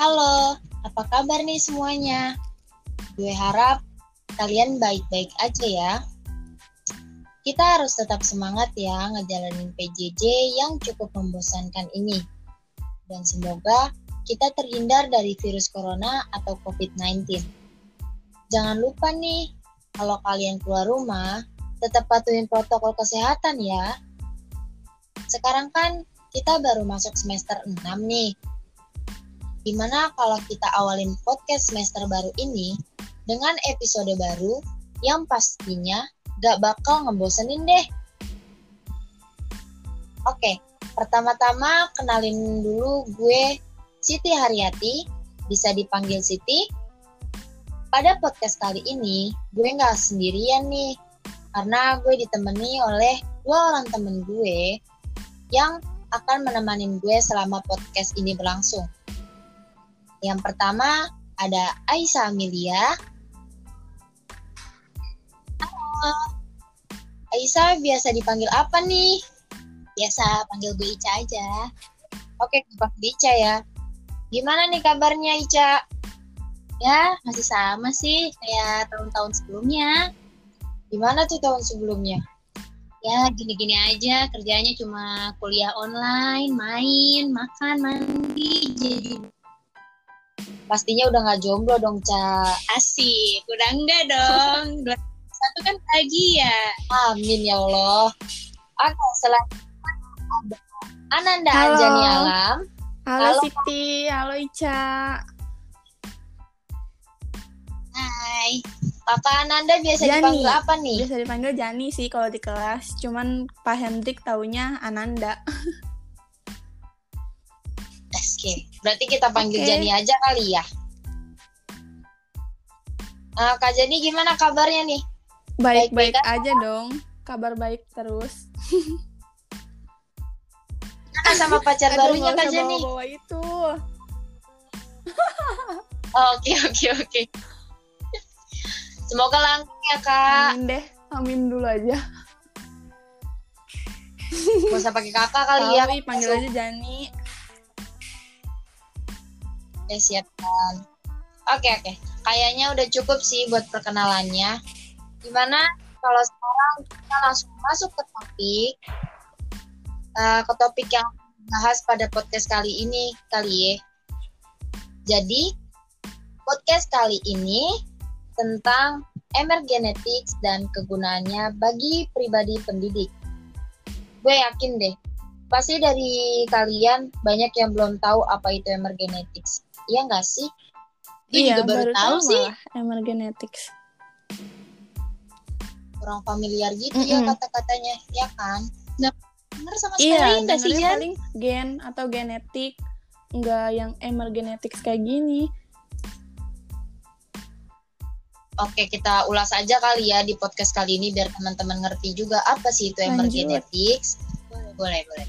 Halo, apa kabar nih semuanya? Gue harap kalian baik-baik aja ya. Kita harus tetap semangat ya ngejalanin PJJ yang cukup membosankan ini. Dan semoga kita terhindar dari virus corona atau COVID-19. Jangan lupa nih, kalau kalian keluar rumah, tetap patuhin protokol kesehatan ya. Sekarang kan kita baru masuk semester 6 nih. Gimana kalau kita awalin podcast semester baru ini dengan episode baru yang pastinya gak bakal ngebosenin deh. Oke, pertama-tama kenalin dulu gue Siti Haryati, bisa dipanggil Siti. Pada podcast kali ini, gue gak sendirian nih, karena gue ditemani oleh dua orang temen gue yang akan menemani gue selama podcast ini berlangsung. Yang pertama ada Aisyah Amelia, Aisyah biasa dipanggil apa nih? Biasa panggil gue Ica aja. Oke, dipanggil Ica ya. Gimana nih kabarnya Ica? Ya, masih sama sih kayak tahun-tahun sebelumnya. Gimana tuh tahun sebelumnya? Ya, gini-gini aja. Kerjanya cuma kuliah online, main, makan, mandi. Jadi pastinya udah nggak jomblo dong, Ca. Asik, udah enggak dong. satu kan pagi ya. Amin ya Allah. Oke, selanjutnya ada Ananda halo. Anjani Alam. Halo, halo Siti, halo Ica. Hai. Kakak Ananda biasa Jani. dipanggil apa nih? Biasa dipanggil Jani sih kalau di kelas. Cuman Pak Hendrik taunya Ananda. Oke, berarti kita panggil okay. Jani aja kali ya. Nah, Kak Jani gimana kabarnya nih? Baik-baik aja dong. Kabar baik terus. Nah, sama pacar Aduh, barunya Kak Jani. Bawa, -bawa itu. Oke, oke, oke. Semoga langgeng ya, Kak. Amin deh. Amin dulu aja. Gak usah pakai kakak kali ya. panggil aja Jani. Oke. Oke, oke. Kayaknya udah cukup sih buat perkenalannya. Gimana kalau sekarang kita langsung masuk ke topik uh, ke topik yang bahas pada podcast kali ini kali ya. Jadi podcast kali ini tentang emergenetics dan kegunaannya bagi pribadi pendidik. Gue yakin deh, pasti dari kalian banyak yang belum tahu apa itu emergenetics. Iya nggak sih? Gue iya, juga baru, baru tahu, tahu sih. Emergenetics kurang familiar gitu mm -hmm. ya kata-katanya ya kan nggak bener sama iya, sekali iya, sih paling gen atau genetik nggak yang emergenetik kayak gini Oke, kita ulas aja kali ya di podcast kali ini biar teman-teman ngerti juga apa sih itu emergenetics. Boleh, boleh, boleh.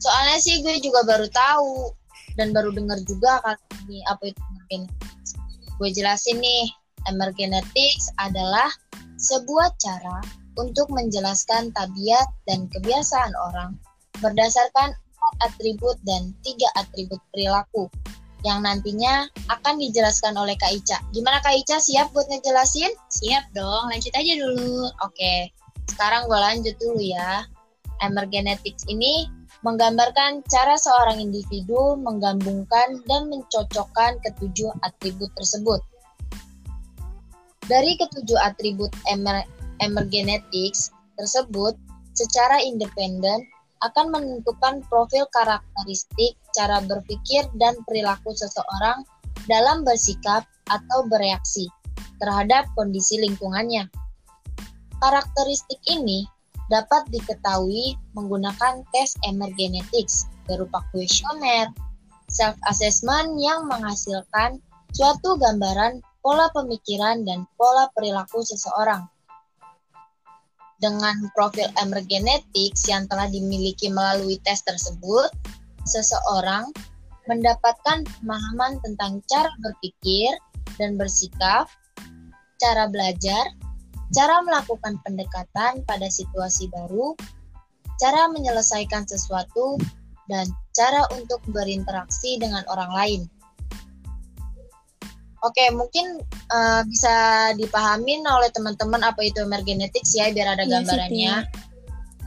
Soalnya sih gue juga baru tahu dan baru dengar juga kali ini apa itu emergenetics. Gue jelasin nih, emergenetics adalah sebuah cara untuk menjelaskan tabiat dan kebiasaan orang berdasarkan empat atribut dan tiga atribut perilaku yang nantinya akan dijelaskan oleh Kak Ica. Gimana Kak Ica, siap buat ngejelasin? Siap dong, lanjut aja dulu. Oke, sekarang gue lanjut dulu ya. Emergenetics ini menggambarkan cara seorang individu menggabungkan dan mencocokkan ketujuh atribut tersebut dari ketujuh atribut emer emergenetics tersebut, secara independen akan menentukan profil karakteristik, cara berpikir, dan perilaku seseorang dalam bersikap atau bereaksi terhadap kondisi lingkungannya. Karakteristik ini dapat diketahui menggunakan tes emergenetics berupa kuesioner, self-assessment yang menghasilkan suatu gambaran pola pemikiran, dan pola perilaku seseorang. Dengan profil emergenetics yang telah dimiliki melalui tes tersebut, seseorang mendapatkan pemahaman tentang cara berpikir dan bersikap, cara belajar, cara melakukan pendekatan pada situasi baru, cara menyelesaikan sesuatu, dan cara untuk berinteraksi dengan orang lain. Oke, mungkin uh, bisa dipahamin oleh teman-teman apa itu emergenetics ya, biar ada iya, gambarannya.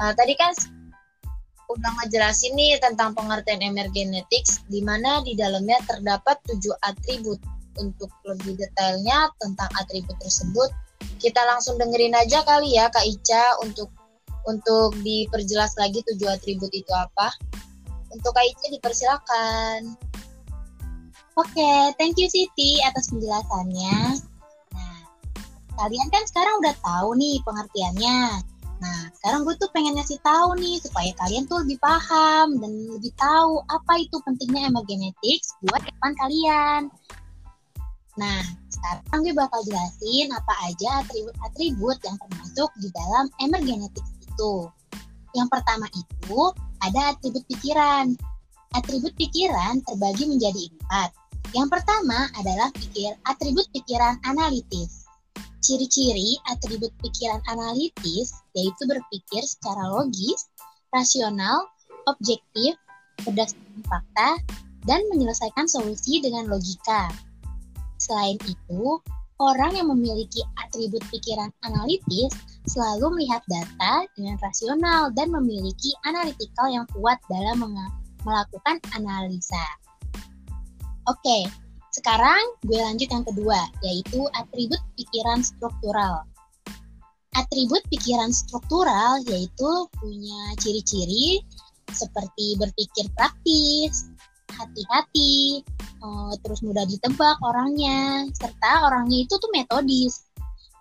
uh, tadi kan udah ngejelasin nih tentang pengertian emergenetics, di mana di dalamnya terdapat tujuh atribut. Untuk lebih detailnya tentang atribut tersebut, kita langsung dengerin aja kali ya Kak Ica untuk untuk diperjelas lagi tujuh atribut itu apa. Untuk Kak Ica dipersilakan. Oke, thank you Siti atas penjelasannya. Nah, kalian kan sekarang udah tahu nih pengertiannya. Nah, sekarang gue tuh pengen ngasih tahu nih supaya kalian tuh lebih paham dan lebih tahu apa itu pentingnya emergenetics buat depan kalian. Nah, sekarang gue bakal jelasin apa aja atribut-atribut yang termasuk di dalam emergenetics itu. Yang pertama itu ada atribut pikiran. Atribut pikiran terbagi menjadi empat. Yang pertama adalah pikir atribut pikiran analitis. Ciri-ciri atribut pikiran analitis yaitu berpikir secara logis, rasional, objektif, berdasarkan fakta, dan menyelesaikan solusi dengan logika. Selain itu, orang yang memiliki atribut pikiran analitis selalu melihat data dengan rasional dan memiliki analitikal yang kuat dalam melakukan analisa. Oke, sekarang gue lanjut yang kedua, yaitu atribut pikiran struktural. Atribut pikiran struktural yaitu punya ciri-ciri seperti berpikir praktis, hati-hati, eh, terus mudah ditebak orangnya, serta orangnya itu tuh metodis.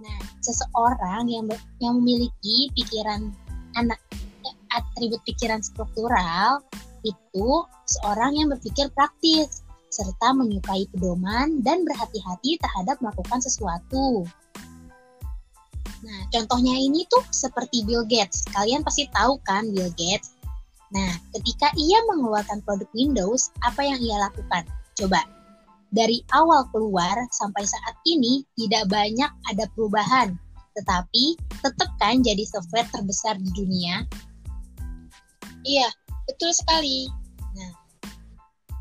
Nah, seseorang yang yang memiliki pikiran anak atribut pikiran struktural itu seorang yang berpikir praktis, serta menyukai pedoman dan berhati-hati terhadap melakukan sesuatu. Nah, contohnya ini tuh seperti Bill Gates. Kalian pasti tahu kan Bill Gates? Nah, ketika ia mengeluarkan produk Windows, apa yang ia lakukan? Coba, dari awal keluar sampai saat ini tidak banyak ada perubahan, tetapi tetap kan jadi software terbesar di dunia. Iya, betul sekali.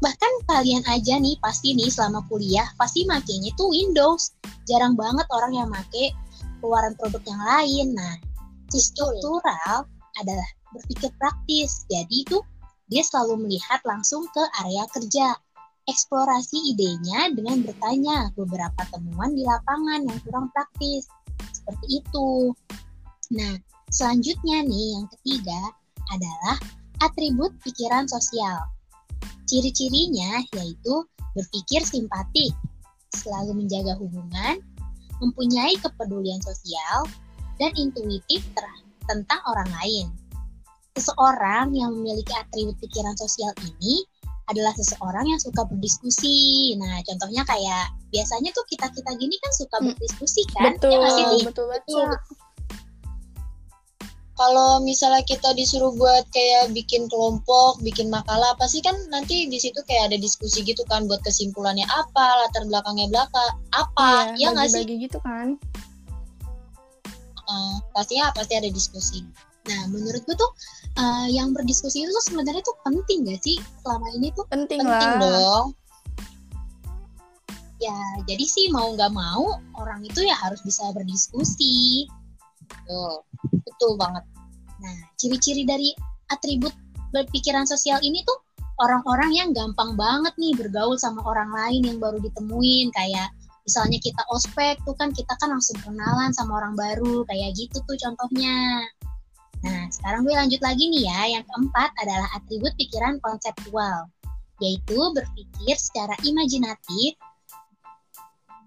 Bahkan kalian aja nih pasti nih selama kuliah pasti makainya tuh Windows. Jarang banget orang yang make keluaran produk yang lain. Nah struktural adalah berpikir praktis. Jadi itu dia selalu melihat langsung ke area kerja eksplorasi idenya dengan bertanya beberapa temuan di lapangan yang kurang praktis. Seperti itu. Nah selanjutnya nih yang ketiga adalah atribut pikiran sosial. Ciri-cirinya yaitu berpikir simpatik, selalu menjaga hubungan, mempunyai kepedulian sosial, dan intuitif tentang orang lain. Seseorang yang memiliki atribut pikiran sosial ini adalah seseorang yang suka berdiskusi. Nah, contohnya kayak biasanya tuh kita-kita gini kan suka hmm. berdiskusi kan? Betul, ya, betul, betul, betul kalau misalnya kita disuruh buat kayak bikin kelompok, bikin makalah, apa sih kan nanti di situ kayak ada diskusi gitu kan buat kesimpulannya apa, latar belakangnya belakang apa, iya, ya nggak sih? gitu kan? Uh, pastinya pasti ada diskusi. Nah, menurut gue tuh uh, yang berdiskusi itu tuh sebenarnya tuh penting gak sih selama ini tuh? Penting, penting lah. dong. Ya, jadi sih mau nggak mau orang itu ya harus bisa berdiskusi. Betul, betul banget. Nah, ciri-ciri dari atribut berpikiran sosial ini tuh orang-orang yang gampang banget nih bergaul sama orang lain yang baru ditemuin kayak misalnya kita ospek tuh kan kita kan langsung kenalan sama orang baru kayak gitu tuh contohnya. Nah, sekarang gue lanjut lagi nih ya. Yang keempat adalah atribut pikiran konseptual, yaitu berpikir secara imajinatif,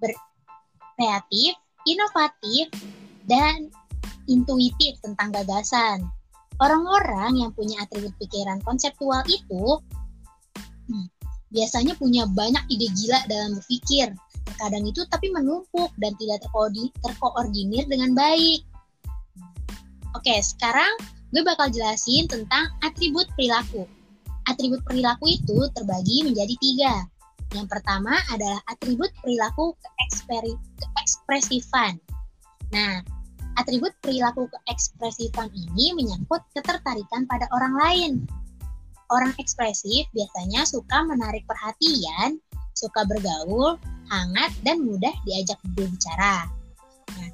berkreatif, inovatif, dan intuitif tentang gagasan. Orang-orang yang punya atribut pikiran konseptual itu hmm, biasanya punya banyak ide gila dalam berpikir. Terkadang itu tapi menumpuk dan tidak terkoordinir dengan baik. Oke, sekarang gue bakal jelasin tentang atribut perilaku. Atribut perilaku itu terbagi menjadi tiga. Yang pertama adalah atribut perilaku keekspresifan. Nah, Atribut perilaku keekspresifan ini menyangkut ketertarikan pada orang lain. Orang ekspresif biasanya suka menarik perhatian, suka bergaul, hangat, dan mudah diajak berbicara.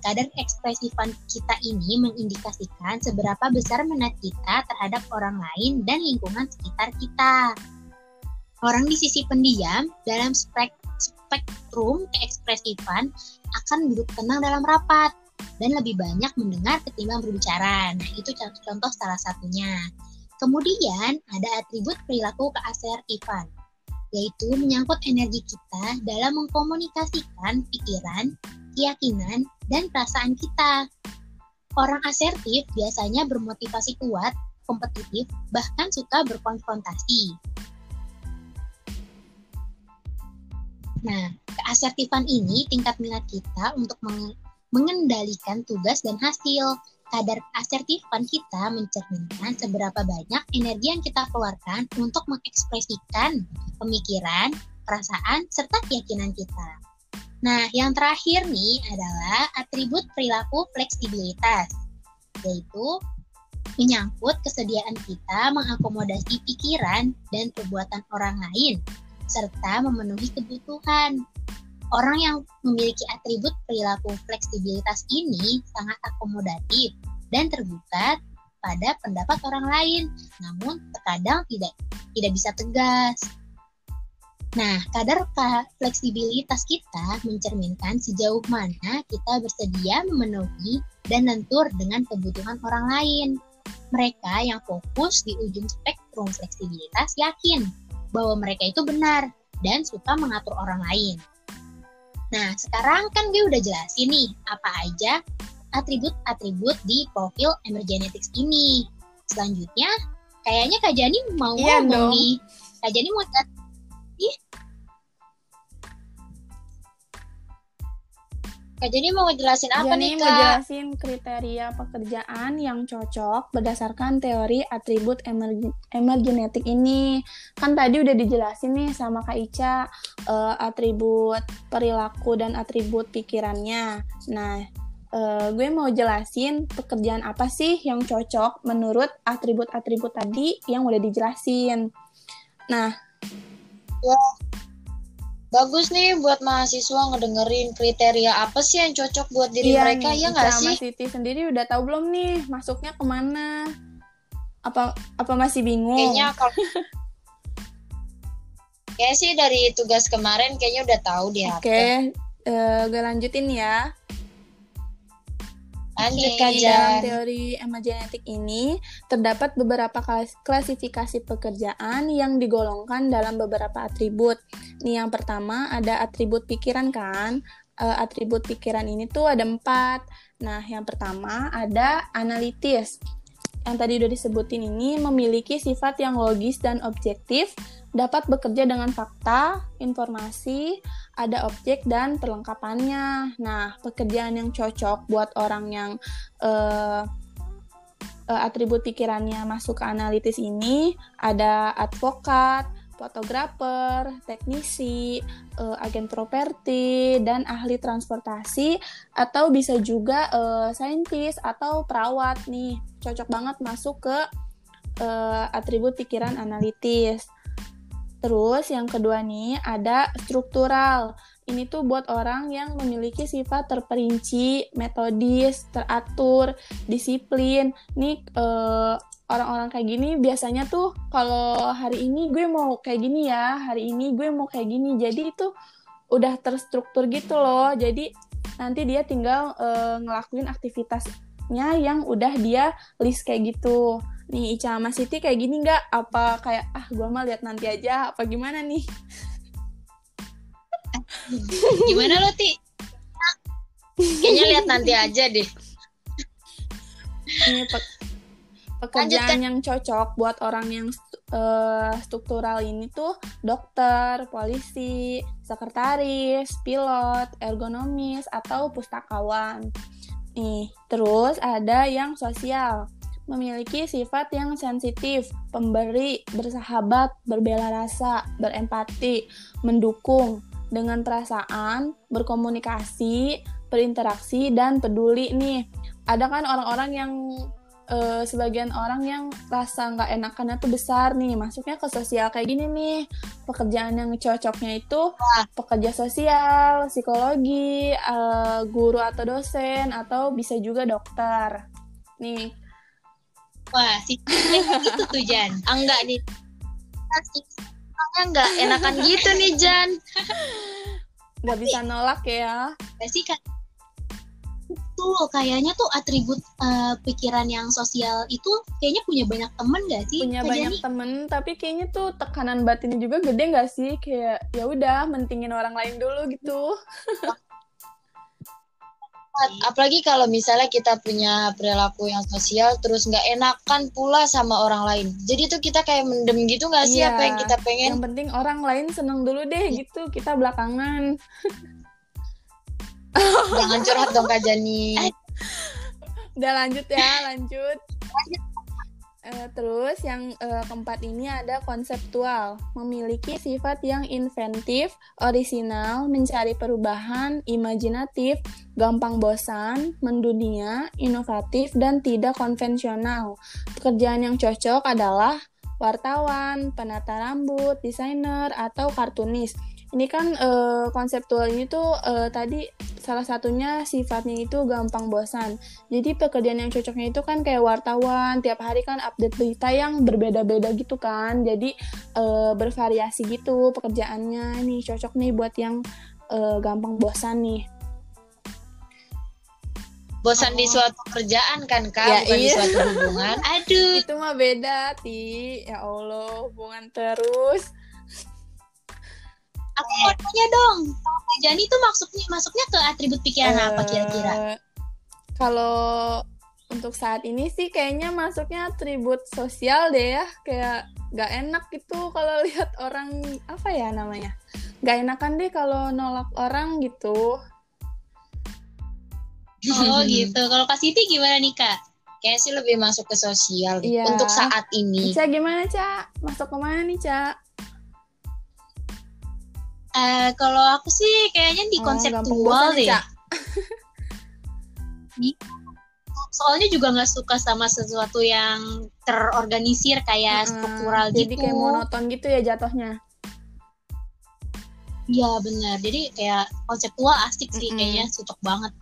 Kadar ekspresifan kita ini mengindikasikan seberapa besar minat kita terhadap orang lain dan lingkungan sekitar kita. Orang di sisi pendiam dalam spek spektrum keekspresifan akan duduk tenang dalam rapat dan lebih banyak mendengar ketimbang berbicara. Nah, itu contoh salah satunya. Kemudian ada atribut perilaku keasertifan, yaitu menyangkut energi kita dalam mengkomunikasikan pikiran, keyakinan, dan perasaan kita. Orang asertif biasanya bermotivasi kuat, kompetitif, bahkan suka berkonfrontasi. Nah, keasertifan ini tingkat minat kita untuk mengendalikan tugas dan hasil kadar asertifan kita mencerminkan seberapa banyak energi yang kita keluarkan untuk mengekspresikan pemikiran, perasaan, serta keyakinan kita. Nah, yang terakhir nih adalah atribut perilaku fleksibilitas, yaitu menyangkut kesediaan kita mengakomodasi pikiran dan perbuatan orang lain, serta memenuhi kebutuhan. Orang yang memiliki atribut perilaku fleksibilitas ini sangat akomodatif dan terbuka pada pendapat orang lain, namun terkadang tidak tidak bisa tegas. Nah, kadar fleksibilitas kita mencerminkan sejauh mana kita bersedia memenuhi dan lentur dengan kebutuhan orang lain. Mereka yang fokus di ujung spektrum fleksibilitas yakin bahwa mereka itu benar dan suka mengatur orang lain. Nah, sekarang kan gue udah jelasin nih apa aja atribut-atribut di profil emergenetics ini. Selanjutnya, kayaknya Kak Jani mau ngomong dong. nih. Kak Jani mau Ih. Kak Jani mau ngejelasin apa Jani nih, Kak? mau jelasin kriteria pekerjaan yang cocok berdasarkan teori atribut emerg emergenetik ini. Kan tadi udah dijelasin nih sama Kak Ica uh, atribut perilaku dan atribut pikirannya. Nah, uh, gue mau jelasin pekerjaan apa sih yang cocok menurut atribut-atribut tadi yang udah dijelasin. Nah, ya, bagus nih buat mahasiswa ngedengerin kriteria apa sih yang cocok buat diri iya mereka nih, ya nggak sih? Mas Siti sendiri udah tahu belum nih masuknya ke mana? Apa apa masih bingung? Kayaknya kalau Kayaknya sih dari tugas kemarin kayaknya udah tahu dia. Oke, okay. uh, gue lanjutin ya. Lanjut okay. Dalam teori emergenetik ini terdapat beberapa klasifikasi pekerjaan yang digolongkan dalam beberapa atribut. Nih yang pertama ada atribut pikiran kan. Uh, atribut pikiran ini tuh ada empat. Nah yang pertama ada analitis. Yang tadi udah disebutin ini memiliki sifat yang logis dan objektif, dapat bekerja dengan fakta, informasi, ada objek dan perlengkapannya. Nah, pekerjaan yang cocok buat orang yang uh, uh, atribut pikirannya masuk ke analitis ini ada advokat, fotografer, teknisi, uh, agen properti, dan ahli transportasi, atau bisa juga uh, saintis atau perawat nih. Cocok banget masuk ke uh, atribut pikiran analitis. Terus yang kedua nih ada struktural. Ini tuh buat orang yang memiliki sifat terperinci, metodis, teratur, disiplin. Nih uh, orang-orang kayak gini biasanya tuh kalau hari ini gue mau kayak gini ya, hari ini gue mau kayak gini. Jadi itu udah terstruktur gitu loh. Jadi nanti dia tinggal uh, ngelakuin aktivitasnya yang udah dia list kayak gitu nih Ica sama Siti kayak gini nggak? Apa kayak ah gue mah lihat nanti aja? Apa gimana nih? gimana lo Ti? Kayaknya lihat nanti aja deh. Ini pe pekerjaan Lanjutkan. yang cocok buat orang yang uh, struktural ini tuh dokter, polisi, sekretaris, pilot, ergonomis atau pustakawan. Nih, terus ada yang sosial memiliki sifat yang sensitif, pemberi, bersahabat, berbela rasa, berempati, mendukung, dengan perasaan, berkomunikasi, berinteraksi, dan peduli nih. Ada kan orang-orang yang uh, sebagian orang yang rasa nggak enakannya tuh besar nih. Masuknya ke sosial kayak gini nih. Pekerjaan yang cocoknya itu pekerja sosial psikologi uh, guru atau dosen atau bisa juga dokter. Nih wah sih gitu tuh Jan. Enggak nih. Enggak enakan gitu nih Jan. Nggak bisa nolak ya. Pasti kan betul kayaknya tuh atribut uh, pikiran yang sosial itu kayaknya punya banyak temen gak sih punya banyak temen tapi kayaknya tuh tekanan batinnya juga gede gak sih? Kayak ya udah mentingin orang lain dulu gitu apalagi kalau misalnya kita punya perilaku yang sosial terus nggak enakan pula sama orang lain. Jadi tuh kita kayak mendem gitu nggak sih iya, apa yang kita pengen? Yang penting orang lain seneng dulu deh gitu kita belakangan. Jangan curhat dong Kak Jani. Udah lanjut ya, lanjut. Uh, terus yang uh, keempat ini ada konseptual, memiliki sifat yang inventif, orisinal, mencari perubahan, imajinatif, gampang bosan, mendunia, inovatif, dan tidak konvensional. Pekerjaan yang cocok adalah wartawan, penata rambut, desainer, atau kartunis ini kan uh, konseptual ini tuh uh, tadi salah satunya sifatnya itu gampang bosan. Jadi pekerjaan yang cocoknya itu kan kayak wartawan, tiap hari kan update berita yang berbeda-beda gitu kan. Jadi uh, bervariasi gitu pekerjaannya. Nih cocok nih buat yang uh, gampang bosan nih. Bosan oh. di suatu kerjaan kan kak, ya, bukan iya. di suatu hubungan. Aduh, itu mah beda ti. Ya Allah, hubungan terus aku mau tanya dong Kak Jani tuh maksudnya masuknya ke atribut pikiran uh, apa kira-kira eh, kalau untuk saat ini sih kayaknya masuknya atribut sosial deh ya kayak gak enak gitu kalau lihat orang apa ya namanya gak enakan deh kalau nolak orang gitu oh gitu kalau Kak Siti gimana nih Kak Kayaknya sih lebih masuk ke sosial iya. untuk saat ini. Cak gimana Cak? Masuk ke mana nih Cak? Uh, kalau aku sih kayaknya di oh, konseptual deh. Soalnya juga nggak suka sama sesuatu yang terorganisir kayak hmm, struktural jadi gitu. Jadi kayak monoton gitu ya jatuhnya. Iya benar. Jadi kayak konseptual asik sih mm -hmm. kayaknya cocok banget.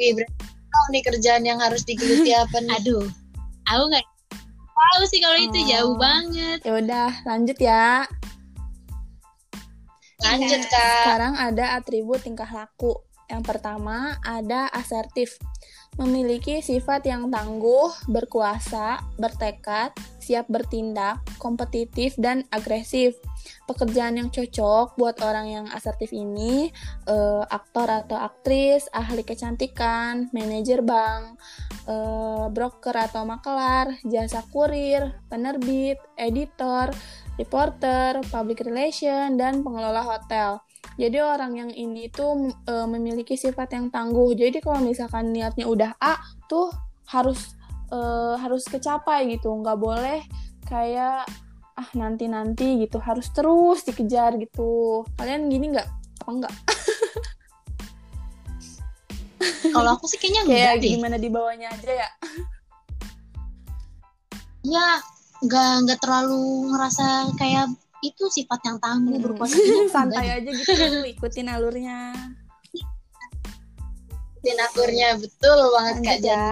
Wih, berarti tahu nih kerjaan yang harus digeluti apa nih? Aduh, aku nggak tahu sih kalau oh. itu jauh banget. Ya udah, lanjut ya. Lanjut iya. kak. Sekarang ada atribut tingkah laku. Yang pertama ada asertif. Memiliki sifat yang tangguh, berkuasa, bertekad, siap bertindak, kompetitif, dan agresif. Pekerjaan yang cocok buat orang yang asertif ini, uh, aktor atau aktris, ahli kecantikan, manajer bank, uh, broker atau makelar, jasa kurir, penerbit, editor, reporter, public relation, dan pengelola hotel. Jadi orang yang ini tuh e, memiliki sifat yang tangguh. Jadi kalau misalkan niatnya udah A, tuh harus e, harus kecapai gitu. Nggak boleh kayak ah nanti nanti gitu. Harus terus dikejar gitu. Kalian gini nggak? Apa enggak? kalau aku sih kayaknya enggak kayak gimana di bawahnya aja ya. Ya, nggak nggak terlalu ngerasa kayak itu sifat yang tangguh hmm. berkuasa santai aja gitu ikutin alurnya. Ikutin alurnya betul banget kak ya.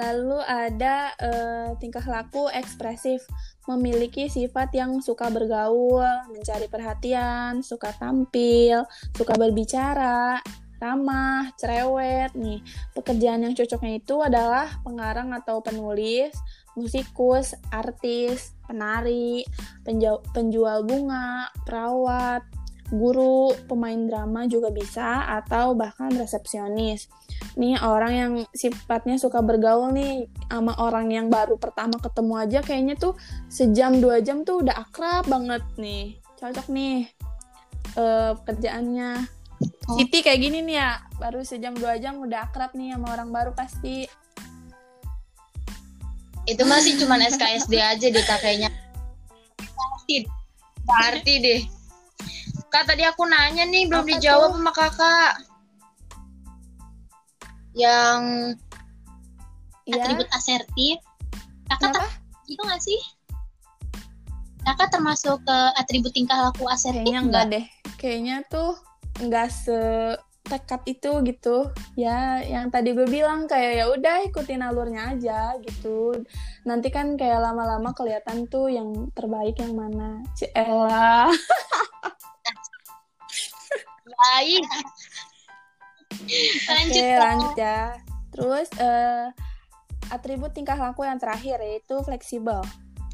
Lalu ada uh, tingkah laku ekspresif. Memiliki sifat yang suka bergaul mencari perhatian suka tampil suka berbicara ramah, cerewet. Nih. Pekerjaan yang cocoknya itu adalah pengarang atau penulis, musikus, artis, penari, penjual bunga, perawat, guru, pemain drama juga bisa, atau bahkan resepsionis. Nih orang yang sifatnya suka bergaul nih sama orang yang baru pertama ketemu aja kayaknya tuh sejam dua jam tuh udah akrab banget nih. Cocok nih uh, kerjaannya. Oh. Siti kayak gini nih ya, baru sejam dua jam udah akrab nih sama orang baru pasti itu masih cuma SKSD aja deh kakeknya Party deh kak tadi aku nanya nih belum Apa dijawab tuh? sama kakak yang Iya. atribut asertif. Kakak ter- gitu nggak sih? Kakak termasuk ke atribut tingkah laku asertif Kayaknya nggak? enggak deh. Kayaknya tuh enggak se tekad itu gitu ya yang tadi gue bilang kayak ya udah ikutin alurnya aja gitu nanti kan kayak lama-lama kelihatan tuh yang terbaik yang mana Ciela Baik. Lanjut dong. lanjut ya. Terus eh, atribut tingkah laku yang terakhir yaitu fleksibel.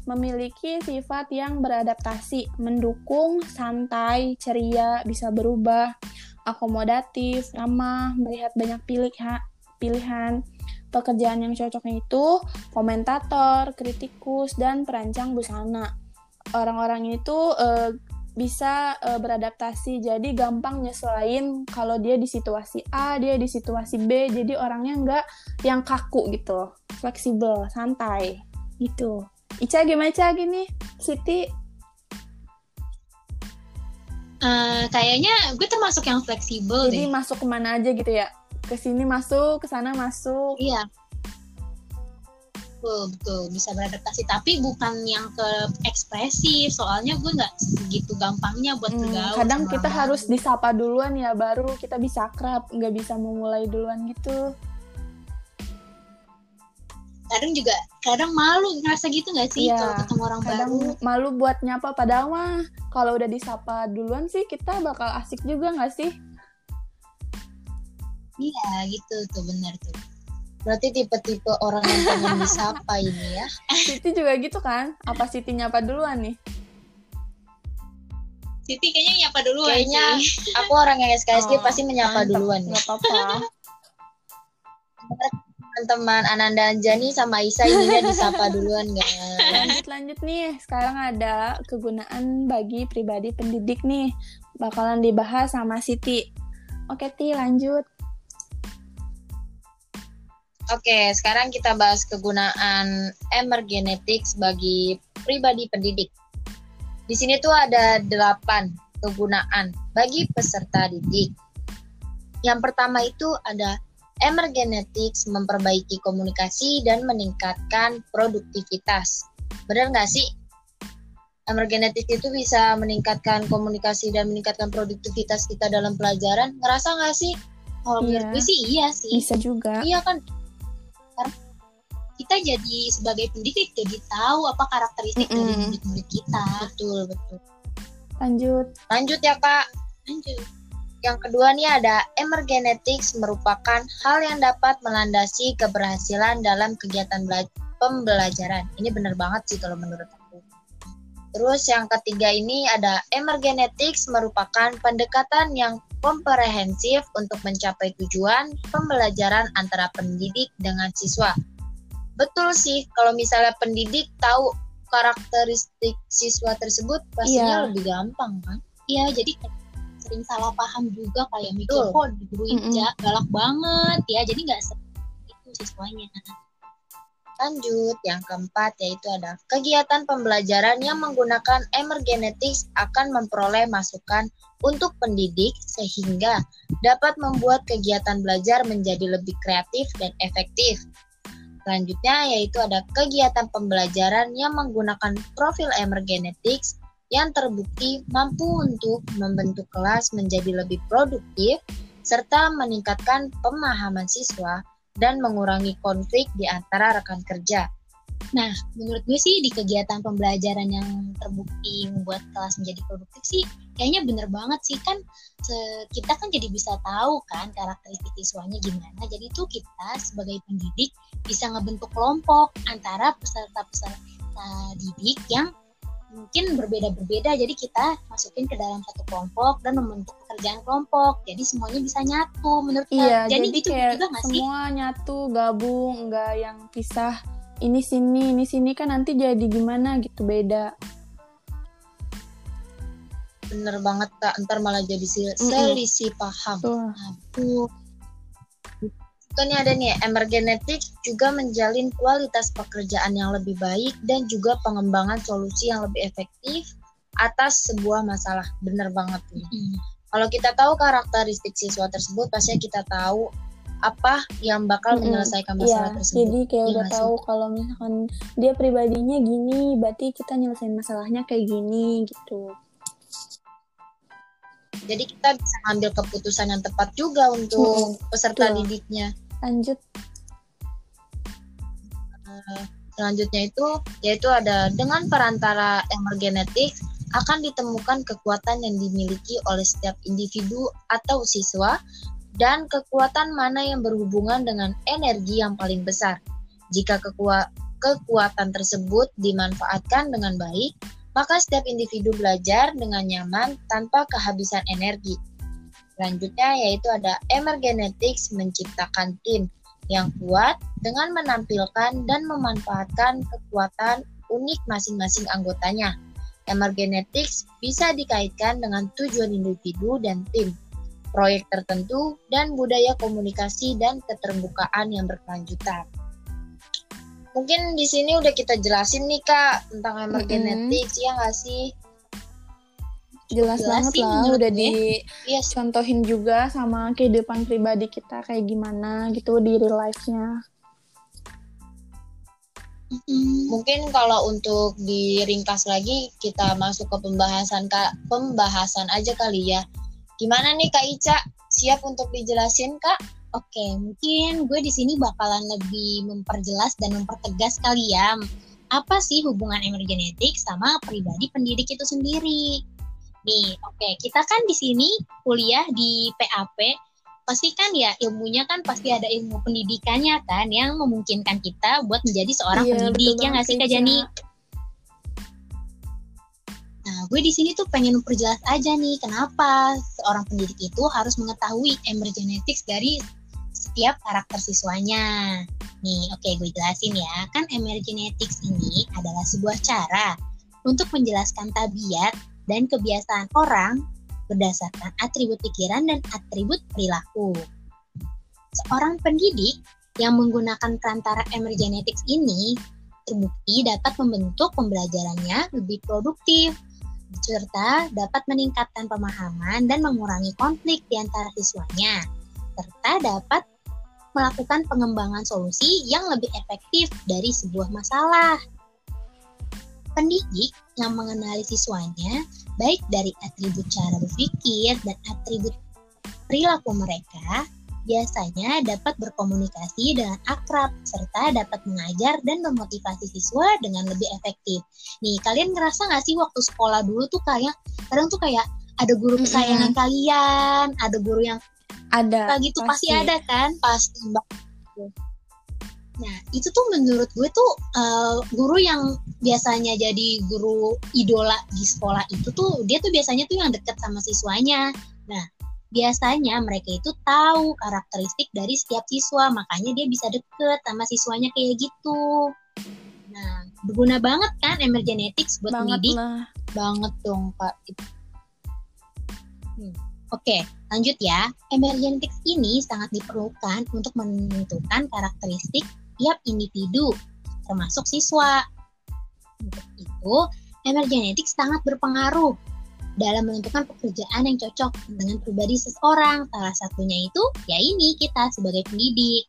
Memiliki sifat yang beradaptasi, mendukung, santai, ceria, bisa berubah, akomodatif, ramah, melihat banyak pilihan. Pekerjaan yang cocoknya itu komentator, kritikus, dan perancang busana. Orang-orang itu eh, bisa eh, beradaptasi. Jadi gampang nyesuaiin kalau dia di situasi A dia di situasi B. Jadi orangnya nggak yang kaku gitu fleksibel santai gitu. Ica gimana Ica gini? Siti Eh, kayaknya gue termasuk yang fleksibel jadi deh. masuk ke mana aja gitu ya ke sini masuk ke sana masuk Iya. Betul, betul. Bisa beradaptasi. Tapi bukan yang ke ekspresif. Soalnya gue nggak segitu gampangnya buat Hmm, bergaul. kadang kita orang. harus disapa duluan ya baru kita bisa akrab nggak bisa memulai duluan gitu Kadang juga, kadang malu ngerasa gitu nggak sih Iya, kalau ketemu orang kadang baru. malu buat nyapa padahal mah kalau udah disapa duluan sih kita bakal asik juga nggak sih Iya, gitu tuh benar tuh. Berarti tipe-tipe orang yang pengen disapa ini ya. Siti juga gitu kan apa Siti nyapa duluan nih Siti kayaknya nyapa duluan Kayaknya sih. aku orang yang SKSD Oh, pasti menyapa Mantap, duluan. nggak apa-apa Teman-teman Ananda Anjani sama Isa ininya disapa duluan guys. lanjut lanjut nih sekarang ada kegunaan bagi pribadi pendidik nih bakalan dibahas sama Siti oke Ti lanjut Oke, sekarang kita bahas kegunaan emergenetics bagi pribadi pendidik. Di sini tuh ada delapan kegunaan bagi peserta didik. Yang pertama itu ada emergenetics memperbaiki komunikasi dan meningkatkan produktivitas. Benar nggak sih? Emergenetics itu bisa meningkatkan komunikasi dan meningkatkan produktivitas kita dalam pelajaran. Ngerasa nggak sih? Kalau menurut Iya. gue sih iya sih. bisa juga Iya kan? Kita jadi sebagai pendidik jadi tahu apa karakteristik dari Mm-mm. murid-murid kita. Betul, betul. lanjut Lanjut ya kak. Lanjut. Yang kedua nih ada emergenetics merupakan hal yang dapat melandasi keberhasilan dalam kegiatan bela- pembelajaran. Ini bener banget sih kalau menurut aku. Terus yang ketiga ini ada emergenetics merupakan pendekatan yang komprehensif untuk mencapai tujuan pembelajaran antara pendidik dengan siswa. Betul sih, kalau misalnya pendidik tahu karakteristik siswa tersebut, pastinya Iya. lebih gampang kan? Iya, jadi sering salah paham juga kayak mikir kok di guru Mm-mm. Ica galak banget ya. Jadi nggak seperti itu siswanya. Lanjut, yang keempat yaitu ada kegiatan pembelajaran yang menggunakan emergenetics akan memperoleh masukan untuk pendidik sehingga dapat membuat kegiatan belajar menjadi lebih kreatif dan efektif. Selanjutnya yaitu ada kegiatan pembelajaran yang menggunakan profil emergenetics yang terbukti mampu untuk membentuk kelas menjadi lebih produktif serta meningkatkan pemahaman siswa dan mengurangi konflik di antara rekan kerja. Nah, menurut gue sih di kegiatan pembelajaran yang terbukti membuat kelas menjadi produktif sih kayaknya bener banget sih kan kita kan jadi bisa tahu kan karakteristik siswanya gimana. Jadi tuh kita sebagai pendidik bisa ngebentuk kelompok antara peserta-peserta didik yang mungkin berbeda-berbeda. Jadi kita masukin ke dalam satu kelompok dan membentuk pekerjaan kelompok. Jadi semuanya bisa nyatu menurut Iya, jadi, jadi gitu kayak juga nggak sih? semua nyatu, gabung, nggak yang pisah. Ini sini, ini sini kan nanti jadi gimana gitu beda. Bener banget kak, ntar malah jadi si- Mm-mm. selisih paham. Tuh. Tuh, Itu nih ada nih, emergenetics juga menjalin kualitas pekerjaan yang lebih baik dan juga pengembangan solusi yang lebih efektif atas sebuah masalah. Bener banget ini. mm, Kalau kita tahu karakteristik siswa tersebut, pasti kita tahu apa yang bakal Mm-mm. menyelesaikan masalah Iya, tersebut. jadi kayak Iya udah nggak sih? tahu kalau misalkan dia pribadinya gini, berarti kita nyelesain masalahnya kayak gini gitu. Jadi kita bisa ambil keputusan yang tepat juga untuk Mm-mm, peserta betul. didiknya. Lanjut. Eh, selanjutnya itu yaitu ada dengan perantara emergenetics akan ditemukan kekuatan yang dimiliki oleh setiap individu atau siswa dan kekuatan mana yang berhubungan dengan energi yang paling besar. Jika kekua- kekuatan tersebut dimanfaatkan dengan baik, maka setiap individu belajar dengan nyaman tanpa kehabisan energi. Selanjutnya yaitu ada emergenetics menciptakan tim yang kuat dengan menampilkan dan memanfaatkan kekuatan unik masing-masing anggotanya. Emergenetics bisa dikaitkan dengan tujuan individu dan tim, proyek tertentu, dan budaya komunikasi dan keterbukaan yang berkelanjutan. Mungkin di sini udah kita jelasin nih kak tentang emergenetics ya nggak sih? Jelas, Jelas banget lah, udah gue. Iya dicontohin juga sama kehidupan pribadi kita kayak gimana gitu di real life-nya. Mungkin kalau untuk diringkas lagi kita masuk ke pembahasan kak pembahasan aja kali ya. Gimana nih Kak Ica? Siap untuk dijelasin Kak? Oke, mungkin gue di sini bakalan lebih memperjelas dan mempertegas kali ya apa sih hubungan emergenetik sama pribadi pendidik itu sendiri. Nih, oke, kita kan di sini kuliah di PAP, pasti kan ya ilmunya kan pasti ada ilmu pendidikannya kan yang memungkinkan kita buat menjadi seorang Iya, pendidik betul ya nggak sih Kak. Jani? Nah, gue di sini tuh pengen memperjelas aja nih kenapa seorang pendidik itu harus mengetahui emergenetics dari setiap karakter siswanya. Nih, oke gue jelasin ya. Kan emergenetics ini adalah sebuah cara untuk menjelaskan tabiat dan kebiasaan orang berdasarkan atribut pikiran dan atribut perilaku. Seorang pendidik yang menggunakan perantara emergenetics ini terbukti dapat membentuk pembelajarannya lebih produktif serta dapat meningkatkan pemahaman dan mengurangi konflik di antara siswanya serta dapat melakukan pengembangan solusi yang lebih efektif dari sebuah masalah. Pendidik yang mengenali siswanya baik dari atribut cara berpikir dan atribut perilaku mereka biasanya dapat berkomunikasi dengan akrab serta dapat mengajar dan memotivasi siswa dengan lebih efektif. Nih, kalian ngerasa nggak sih waktu sekolah dulu tuh kayak kadang tuh kayak ada guru kesayangan kalian, ada guru yang Ada. kayak gitu pasti. ada kan pasti nah itu tuh menurut gue tuh eh, guru yang biasanya jadi guru idola di sekolah itu tuh dia tuh biasanya tuh yang deket sama siswanya nah biasanya mereka itu tahu karakteristik dari setiap siswa makanya dia bisa deket sama siswanya kayak gitu nah berguna banget kan emergenetics buat Banget pendidik lah. Banget dong Kak. Oke, lanjut ya. Emergenetics ini sangat diperlukan untuk menentukan karakteristik tiap individu, termasuk siswa. Untuk itu, emergenetics sangat berpengaruh dalam menentukan pekerjaan yang cocok dengan pribadi seseorang. Salah satunya itu, ya ini kita sebagai pendidik.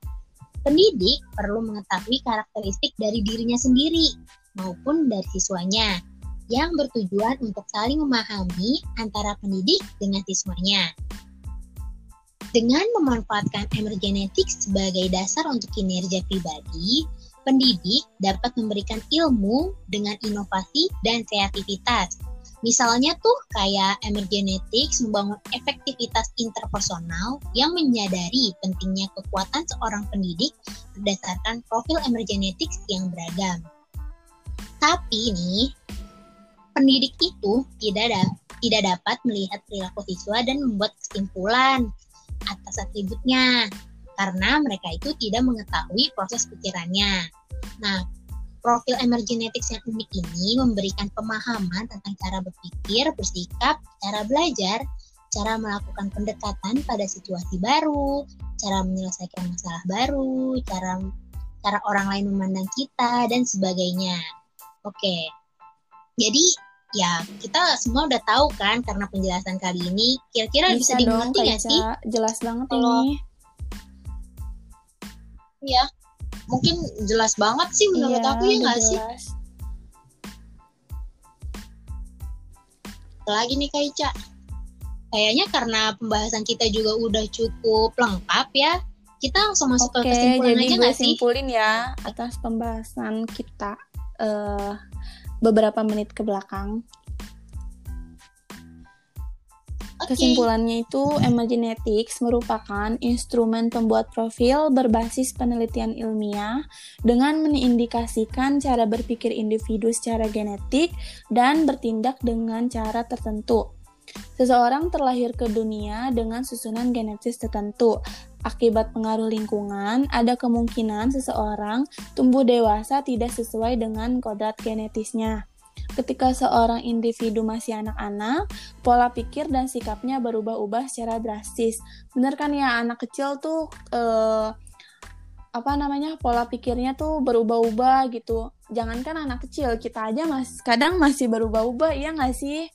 Pendidik perlu mengetahui karakteristik dari dirinya sendiri maupun dari siswanya yang bertujuan untuk saling memahami antara pendidik dengan siswanya. Dengan memanfaatkan emergenetics sebagai dasar untuk kinerja pribadi, pendidik dapat memberikan ilmu dengan inovasi dan kreativitas. Misalnya tuh kayak emergenetics membangun efektivitas interpersonal yang menyadari pentingnya kekuatan seorang pendidik berdasarkan profil emergenetics yang beragam. Tapi nih, pendidik itu tidak da- tidak dapat melihat perilaku siswa dan membuat kesimpulan atas atributnya karena mereka itu tidak mengetahui proses pikirannya. Nah, profil emergenetics yang unik ini memberikan pemahaman tentang cara berpikir, bersikap, cara belajar, cara melakukan pendekatan pada situasi baru, cara menyelesaikan masalah baru, cara cara orang lain memandang kita dan sebagainya. Oke. Jadi ya kita semua udah tahu kan karena penjelasan kali ini. Kira-kira bisa, dong, dimengerti nggak sih? Jelas banget Kalau- ini. ya mungkin jelas banget sih menurut Iya, aku ya nggak sih? lagi nih Kak Ica. Kayaknya karena pembahasan kita juga udah cukup lengkap ya kita langsung masuk Oke, ke kesimpulan jadi aja gue sih? simpulin ya atas pembahasan kita. Eh beberapa menit ke belakang. Kesimpulannya itu, Imaginetics merupakan instrumen pembuat profil berbasis penelitian ilmiah dengan mengindikasikan cara berpikir individu secara genetik dan bertindak dengan cara tertentu. Seseorang terlahir ke dunia dengan susunan genetis tertentu. Akibat pengaruh lingkungan, ada kemungkinan seseorang tumbuh dewasa tidak sesuai dengan kodrat genetisnya. Ketika seorang individu masih anak-anak, pola pikir dan sikapnya berubah-ubah secara drastis. Bener kan ya anak kecil tuh eh, apa namanya pola pikirnya tuh berubah-ubah gitu. Jangankan anak kecil, kita aja mas kadang masih berubah-ubah, iya nggak sih?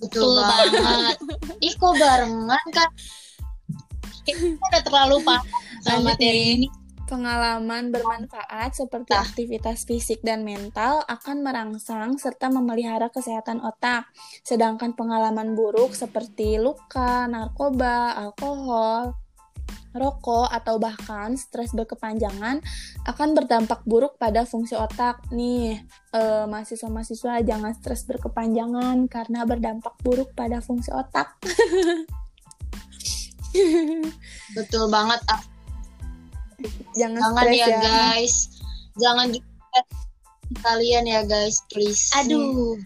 Betul banget. ih kok barengan kan kita udah terlalu paham sama materi ini. Pengalaman bermanfaat seperti Nah. aktivitas fisik dan mental akan merangsang serta memelihara kesehatan otak. Sedangkan pengalaman buruk seperti luka, narkoba, alkohol, rokok, atau bahkan stres berkepanjangan akan berdampak buruk pada fungsi otak. Nih, eh, mahasiswa-mahasiswa jangan stres berkepanjangan karena berdampak buruk pada fungsi otak. betul banget ah, jangan, jangan stres ya, ya. guys jangan juga kalian ya guys please aduh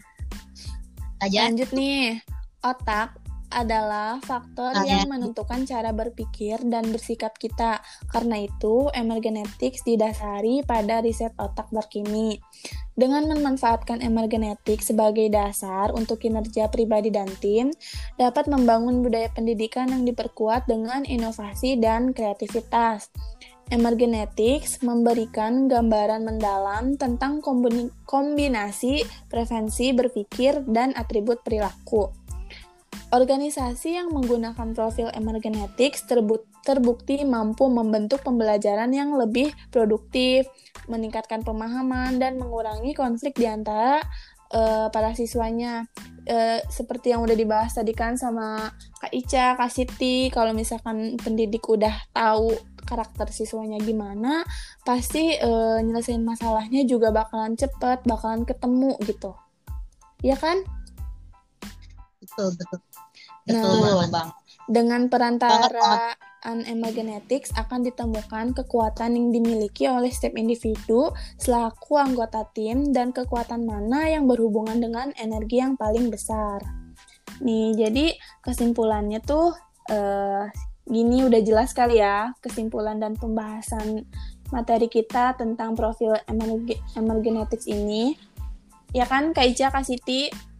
aja Lanjut nih, otak adalah faktor Ah, yang ya. menentukan cara berpikir dan bersikap kita. Karena itu, emergenetics didasari pada riset otak berkini. Dengan memanfaatkan emergenetics sebagai dasar untuk kinerja pribadi dan tim, dapat membangun budaya pendidikan yang diperkuat dengan inovasi dan kreativitas. Emergenetics memberikan gambaran mendalam tentang kombinasi prevensi berpikir dan atribut perilaku. Organisasi yang menggunakan profil emergenetics terbu- terbukti mampu membentuk pembelajaran yang lebih produktif, meningkatkan pemahaman, dan mengurangi konflik di antara eh, para siswanya. Eh, seperti yang udah dibahas tadi kan sama Kak Ica, Kak Siti, kalau misalkan pendidik udah tahu karakter siswanya gimana, pasti eh, nyelesain masalahnya juga bakalan cepet, bakalan ketemu gitu. Iya kan? Betul betul Nah, betul bang Dengan Banget, perantaraan emergenetics akan ditemukan kekuatan yang dimiliki oleh setiap individu selaku anggota tim dan kekuatan mana yang berhubungan dengan energi yang paling besar. Nih, jadi kesimpulannya tuh eh, gini udah jelas kali ya kesimpulan dan pembahasan materi kita tentang profil emerge- emergenetics ini. Ya kan, Kak Ica, Kak Siti?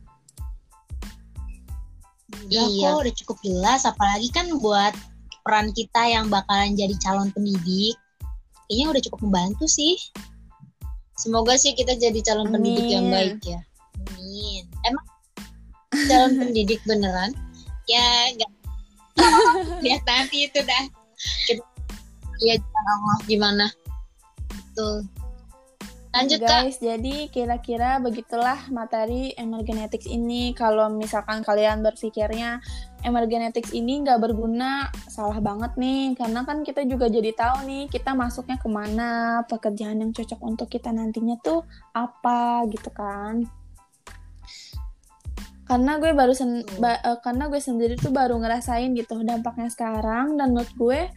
Udah Iya. kok udah cukup jelas apalagi kan buat peran kita yang bakalan jadi calon pendidik kayaknya udah cukup membantu sih. Semoga sih kita jadi calon pendidik yang Amin. baik ya. Amin. Emang calon pendidik beneran? Ya enggak lihat nanti itu dah. Kita lihat Allah gimana? Betul lanjut kak guys, jadi kira-kira begitulah materi emergenetics ini. Kalau misalkan kalian berpikirnya emergenetics ini nggak berguna, salah banget nih. Karena kan kita juga jadi tahu nih kita masuknya ke mana, pekerjaan yang cocok untuk kita nantinya tuh apa gitu kan. Karena gue baru sen- Betul. ba- eh, karena gue sendiri tuh baru ngerasain gitu dampaknya sekarang dan menurut gue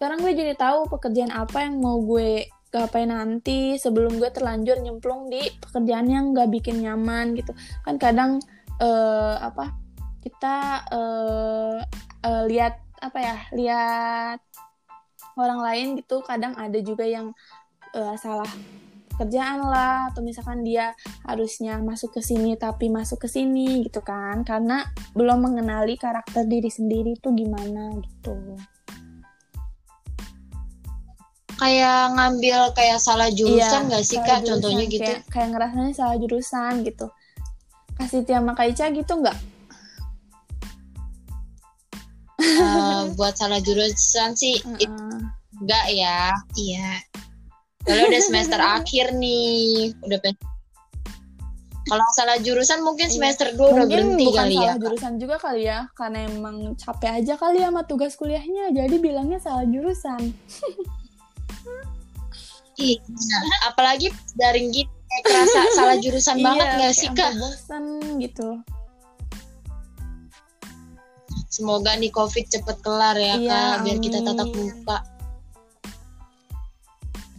sekarang gue jadi tahu pekerjaan apa yang mau gue gapai nanti sebelum gue terlanjur nyemplung di pekerjaan yang gak bikin nyaman gitu. Kan kadang eh, apa kita eh, eh, lihat apa ya lihat orang lain gitu kadang ada juga yang eh, salah kerjaan lah atau misalkan dia harusnya masuk ke sini tapi masuk ke sini gitu kan. Karena belum mengenali karakter diri sendiri tuh gimana gitu kayak ngambil kayak salah jurusan Iya, nggak sih salah kak jurusan, contohnya gitu kayak, kayak ngerasanya salah jurusan gitu kasih tiap sama Kak Ica gitu nggak uh, buat salah jurusan sih Uh-uh. it- enggak ya. Iya. Kalau udah semester akhir nih, udah pen- kalau salah jurusan mungkin Iya. semester 2 udah berhenti bukan kali salah ya. Kak. jurusan juga kali ya, karena emang capek aja kali ya sama tugas kuliahnya, jadi bilangnya salah jurusan. Iya. Apalagi daring gitu kayak kerasa salah jurusan banget Iya, nggak kayak sih kak? bosan gitu. Semoga nih covid cepet kelar ya Iya, kak, biar kita tatap muka.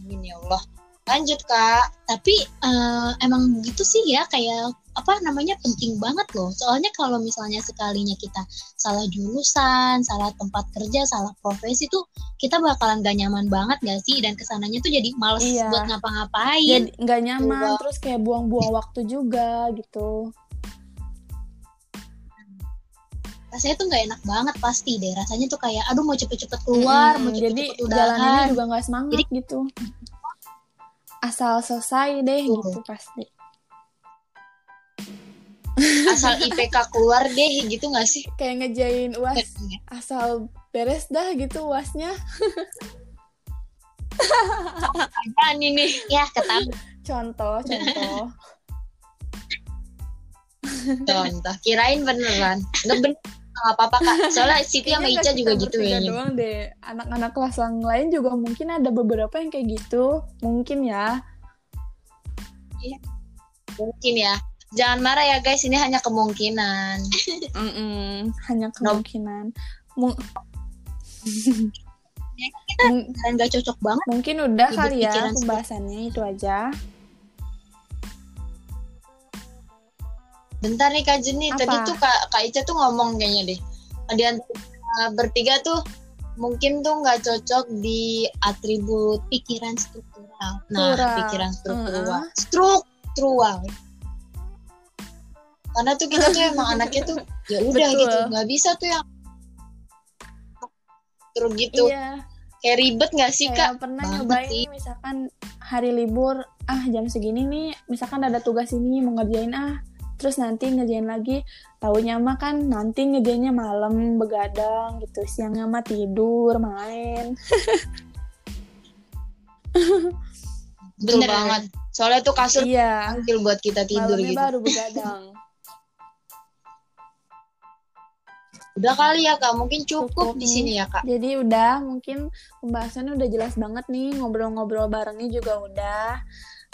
Amin ya Allah. Lanjut kak. Tapi eh, emang gitu sih ya kayak apa namanya penting banget loh. Soalnya kalau misalnya sekalinya kita salah jurusan, salah tempat kerja, salah profesi tuh kita bakalan gak nyaman banget gak sih? Dan ke sananya tuh jadi males Iya. buat ngapa-ngapain. Jadi nggak nyaman, Coba. terus kayak buang-buang waktu juga gitu. Rasanya tuh gak enak banget pasti deh. Rasanya tuh kayak aduh mau cepet-cepet keluar, Mm-mm, mau jadi cepet-cepet jalaninnya udahan. juga nggak semangat Jadi- gitu. Asal selesai deh Tuh. gitu pasti. Asal IPK keluar deh gitu nggak sih? Kayak ngejain uas, Iya. asal beres dah gitu uasnya. Apaan ini? Ya ketahuan. Contoh, contoh. Contoh. Kirain beneran. Nggak bener. Nggak apa-apa kak. Soalnya Siti sama Ica juga gitu ya. doang deh. Anak-anak kelas yang lain juga mungkin ada beberapa yang kayak gitu. Mungkin ya. Mungkin ya. Jangan marah ya guys, ini hanya kemungkinan. Mm-mm, hanya kemungkinan. Mung- Mung- Dan gak cocok banget. mungkin udah kali ya pembahasannya itu aja. Bentar nih Kak Jeni, Apa? tadi tuh Kak, Kak Ica tuh ngomong kayaknya deh. Di antara bertiga tuh mungkin tuh nggak cocok di atribut Pikiran struktural. nah Struktural. pikiran struktural. Uh-uh. Struktural. Karena tuh kita tuh emang anaknya tuh ya udah gitu, nggak bisa tuh yang terus gitu. Iya, Kayak ribet nggak sih kayak Kak? pernah banget nyobain sih. misalkan hari libur, ah jam segini nih, misalkan ada tugas ini mau ngerjain ah, terus nanti ngerjain lagi, tahunya mah kan nanti ngerjainnya malam begadang gitu, siangnya mah tidur main. Bener. banget. Soalnya tuh kasur Iya, panggil buat kita tidur malamnya gitu. baru begadang. Udah kali ya Kak, mungkin cukup, Cukup di sini ya Kak. Jadi udah mungkin pembahasannya udah jelas banget nih ngobrol-ngobrol barengnya juga udah.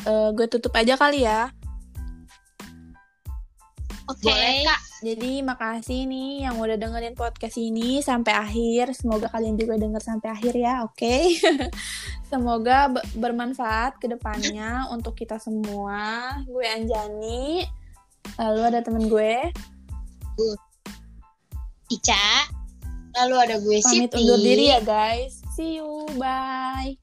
Eh, gue tutup aja kali ya. Oke. Boleh Kak. Jadi makasih nih yang udah dengerin podcast ini sampai akhir. Semoga kalian juga denger sampai akhir ya, oke? Semoga be- bermanfaat ke depannya untuk kita semua. Gue Anjani. Lalu ada temen gue. Ica. Lalu ada gue Pamit Siti. undur diri ya guys. See you. Bye.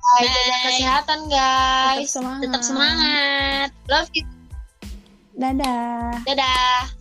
Bye. Jaga kesehatan Tetap guys. semangat. Tetap semangat. Love you. Dadah. Dadah.